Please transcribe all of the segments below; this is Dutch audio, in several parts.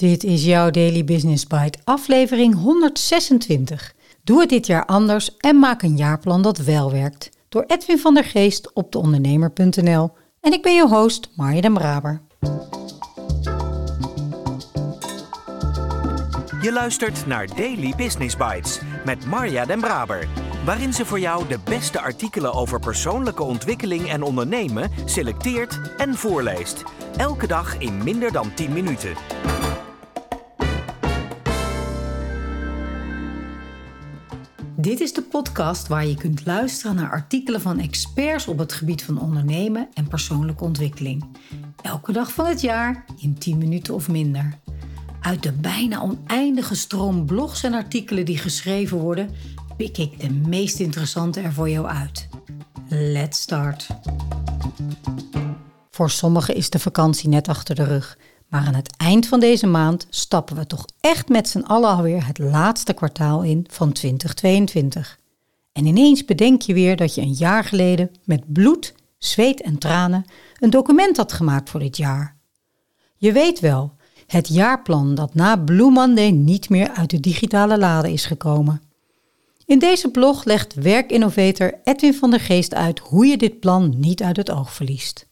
Dit is jouw Daily Business Bite, aflevering 126. Doe het dit jaar anders en maak een jaarplan dat wel werkt. Door Edwin van der Geest op deondernemer.nl. En ik ben je host, Marja den Braber. Je luistert naar Daily Business Bites met Marja den Braber. Waarin ze voor jou de beste artikelen over persoonlijke ontwikkeling en ondernemen selecteert en voorleest. Elke dag in minder dan 10 minuten. Dit is de podcast waar je kunt luisteren naar artikelen van experts op het gebied van ondernemen en persoonlijke ontwikkeling. Elke dag van het jaar in 10 minuten of minder. Uit de bijna oneindige stroom blogs en artikelen die geschreven worden, pik ik de meest interessante er voor jou uit. Let's start. Voor sommigen is de vakantie net achter de rug. Maar aan het eind van deze maand stappen we toch echt met z'n allen alweer het laatste kwartaal in van 2022. En ineens bedenk je weer dat je een jaar geleden met bloed, zweet en tranen een document had gemaakt voor dit jaar. Je weet wel, het jaarplan dat na Blue Monday niet meer uit de digitale lade is gekomen. In deze blog legt werkinnovator Edwin van der Geest uit hoe je dit plan niet uit het oog verliest.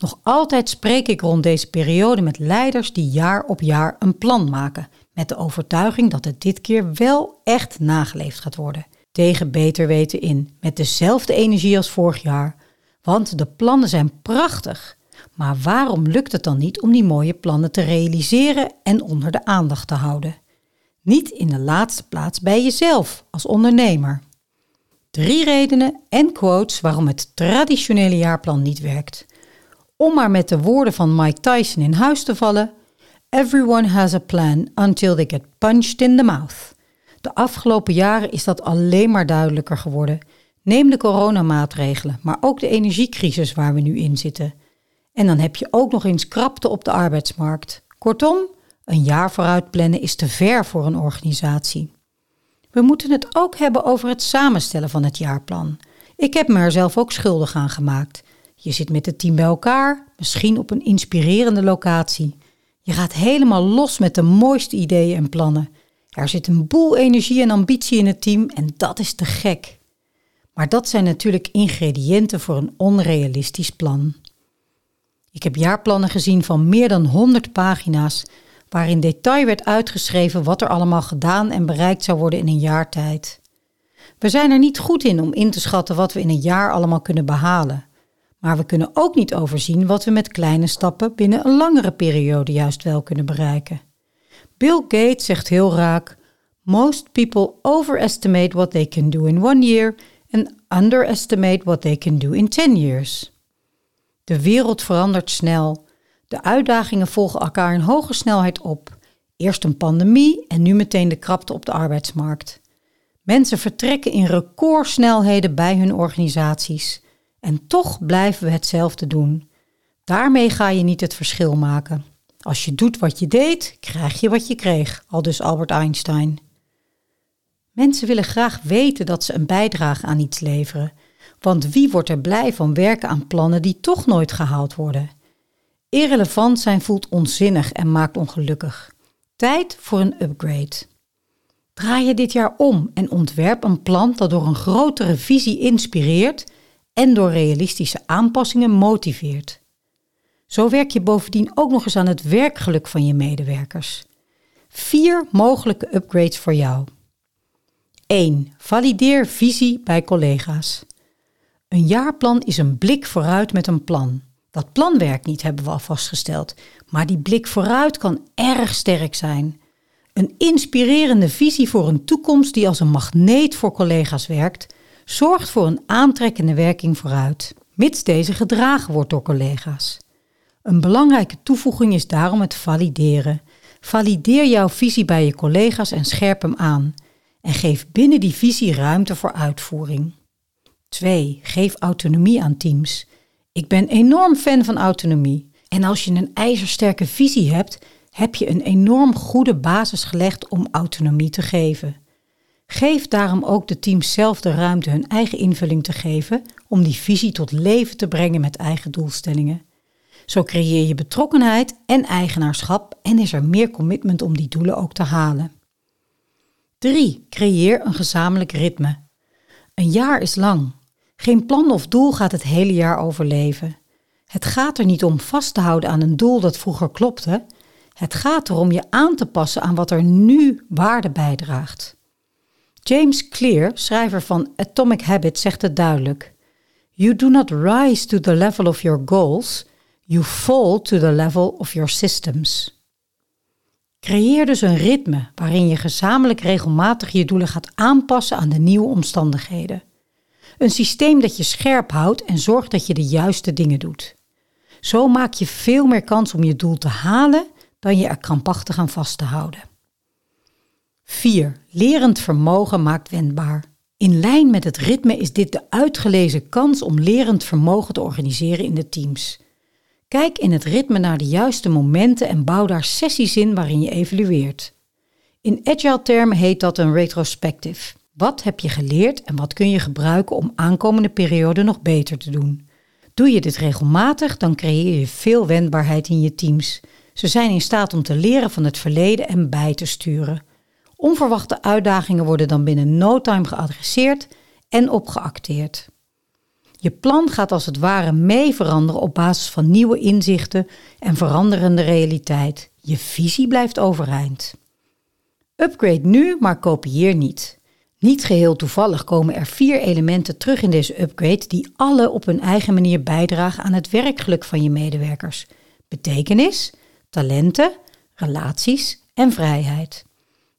Nog altijd spreek ik rond deze periode met leiders die jaar op jaar een plan maken, met de overtuiging dat het dit keer wel echt nageleefd gaat worden. Tegen beter weten in, met dezelfde energie als vorig jaar. Want de plannen zijn prachtig. Maar waarom lukt het dan niet om die mooie plannen te realiseren en onder de aandacht te houden? Niet in de laatste plaats bij jezelf als ondernemer. Drie redenen en quotes waarom het traditionele jaarplan niet werkt. Om maar met de woorden van Mike Tyson in huis te vallen: Everyone has a plan until they get punched in the mouth. De afgelopen jaren is dat alleen maar duidelijker geworden. Neem de coronamaatregelen, maar ook de energiecrisis waar we nu in zitten. En dan heb je ook nog eens krapte op de arbeidsmarkt. Kortom, een jaar vooruit plannen is te ver voor een organisatie. We moeten het ook hebben over het samenstellen van het jaarplan. Ik heb me er zelf ook schuldig aan gemaakt. Je zit met het team bij elkaar, misschien op een inspirerende locatie. Je gaat helemaal los met de mooiste ideeën en plannen. Er zit een boel energie en ambitie in het team en dat is te gek. Maar dat zijn natuurlijk ingrediënten voor een onrealistisch plan. Ik heb jaarplannen gezien van meer dan 100 pagina's, waarin detail werd uitgeschreven wat er allemaal gedaan en bereikt zou worden in een jaar tijd. We zijn er niet goed in om in te schatten wat we in een jaar allemaal kunnen behalen. Maar we kunnen ook niet overzien wat we met kleine stappen binnen een langere periode juist wel kunnen bereiken. Bill Gates zegt heel raak: Most people overestimate what they can do in one year and underestimate what they can do in ten years. De wereld verandert snel. De uitdagingen volgen elkaar in hoge snelheid op. Eerst een pandemie en nu meteen de krapte op de arbeidsmarkt. Mensen vertrekken in recordsnelheden bij hun organisaties. En toch blijven we hetzelfde doen. Daarmee ga je niet het verschil maken. Als je doet wat je deed, krijg je wat je kreeg, al dus Albert Einstein. Mensen willen graag weten dat ze een bijdrage aan iets leveren, want wie wordt er blij van werken aan plannen die toch nooit gehaald worden? Irrelevant zijn voelt onzinnig en maakt ongelukkig. Tijd voor een upgrade. Draai je dit jaar om en ontwerp een plan dat door een grotere visie inspireert en door realistische aanpassingen motiveert. Zo werk je bovendien ook nog eens aan het werkgeluk van je medewerkers. Vier mogelijke upgrades voor jou. 1. Valideer visie bij collega's. Een jaarplan is een blik vooruit met een plan. Dat plan werkt niet, hebben we al vastgesteld, maar die blik vooruit kan erg sterk zijn. Een inspirerende visie voor een toekomst die als een magneet voor collega's werkt, zorgt voor een aantrekkende werking vooruit, mits deze gedragen wordt door collega's. Een belangrijke toevoeging is daarom het valideren. Valideer jouw visie bij je collega's en scherp hem aan. En geef binnen die visie ruimte voor uitvoering. 2. Geef autonomie aan teams. Ik ben enorm fan van autonomie. En als je een ijzersterke visie hebt, heb je een enorm goede basis gelegd om autonomie te geven. Geef daarom ook de teams zelf de ruimte hun eigen invulling te geven om die visie tot leven te brengen met eigen doelstellingen. Zo creëer je betrokkenheid en eigenaarschap en is er meer commitment om die doelen ook te halen. 3. Creëer een gezamenlijk ritme. Een jaar is lang. Geen plan of doel gaat het hele jaar overleven. Het gaat er niet om vast te houden aan een doel dat vroeger klopte. Het gaat erom je aan te passen aan wat er nu waarde bijdraagt. James Clear, schrijver van Atomic Habits, zegt het duidelijk. You do not rise to the level of your goals, you fall to the level of your systems. Creëer dus een ritme waarin je gezamenlijk regelmatig je doelen gaat aanpassen aan de nieuwe omstandigheden. Een systeem dat je scherp houdt en zorgt dat je de juiste dingen doet. Zo maak je veel meer kans om je doel te halen dan je er krampachtig aan vast te houden. 4. Lerend vermogen maakt wendbaar. In lijn met het ritme is dit de uitgelezen kans om lerend vermogen te organiseren in de teams. Kijk in het ritme naar de juiste momenten en bouw daar sessies in waarin je evalueert. In agile termen heet dat een retrospective. Wat heb je geleerd en wat kun je gebruiken om aankomende periode nog beter te doen? Doe je dit regelmatig, dan creëer je veel wendbaarheid in je teams. Ze zijn in staat om te leren van het verleden en bij te sturen. Onverwachte uitdagingen worden dan binnen no time geadresseerd en opgeacteerd. Je plan gaat als het ware mee veranderen op basis van nieuwe inzichten en veranderende realiteit. Je visie blijft overeind. Upgrade nu, maar kopieer niet. Niet geheel toevallig komen er vier elementen terug in deze upgrade die alle op hun eigen manier bijdragen aan het werkgeluk van je medewerkers. Betekenis, talenten, relaties en vrijheid.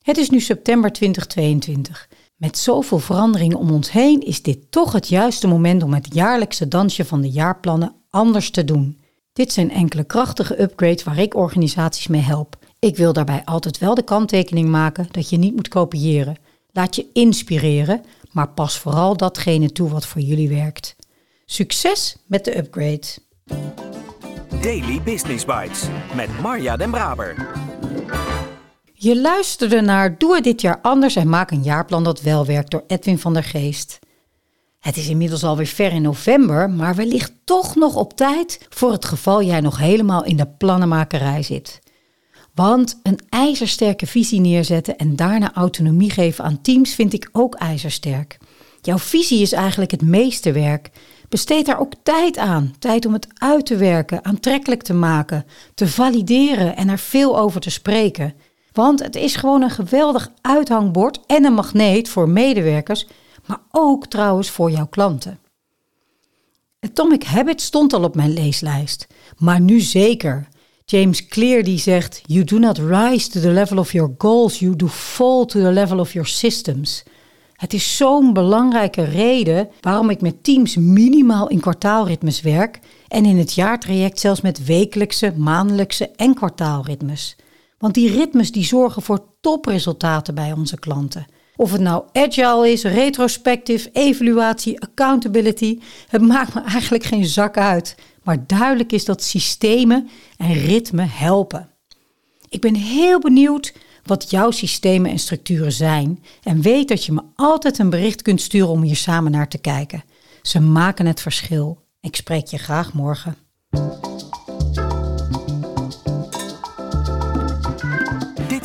Het is nu september 2022. Met zoveel veranderingen om ons heen is dit toch het juiste moment om het jaarlijkse dansje van de jaarplannen anders te doen. Dit zijn enkele krachtige upgrades waar ik organisaties mee help. Ik wil daarbij altijd wel de kanttekening maken dat je niet moet kopiëren. Laat je inspireren, maar pas vooral datgene toe wat voor jullie werkt. Succes met de upgrade. Daily Business Bites met Marja Den Braber. Je luisterde naar Doe het dit jaar anders en maak een jaarplan dat wel werkt door Edwin van der Geest. Het is inmiddels alweer ver in november, maar wellicht toch nog op tijd voor het geval jij nog helemaal in de plannenmakerij zit. Want een ijzersterke visie neerzetten en daarna autonomie geven aan teams vind ik ook ijzersterk. Jouw visie is eigenlijk het meeste werk. Besteed daar ook tijd aan. Tijd om het uit te werken, aantrekkelijk te maken, te valideren en er veel over te spreken. Want het is gewoon een geweldig uithangbord en een magneet voor medewerkers, maar ook trouwens voor jouw klanten. Atomic Habit stond al op mijn leeslijst, maar nu zeker. James Clear die zegt: You do not rise to the level of your goals, you do fall to the level of your systems. Het is zo'n belangrijke reden waarom ik met teams minimaal in kwartaalritmes werk en in het jaartraject zelfs met wekelijkse, maandelijkse en kwartaalritmes. Want die ritmes die zorgen voor topresultaten bij onze klanten. Of het nou agile is, retrospectief, evaluatie, accountability, het maakt me eigenlijk geen zak uit. Maar duidelijk is dat systemen en ritme helpen. Ik ben heel benieuwd wat jouw systemen en structuren zijn en weet dat je me altijd een bericht kunt sturen om hier samen naar te kijken. Ze maken het verschil. Ik spreek je graag morgen.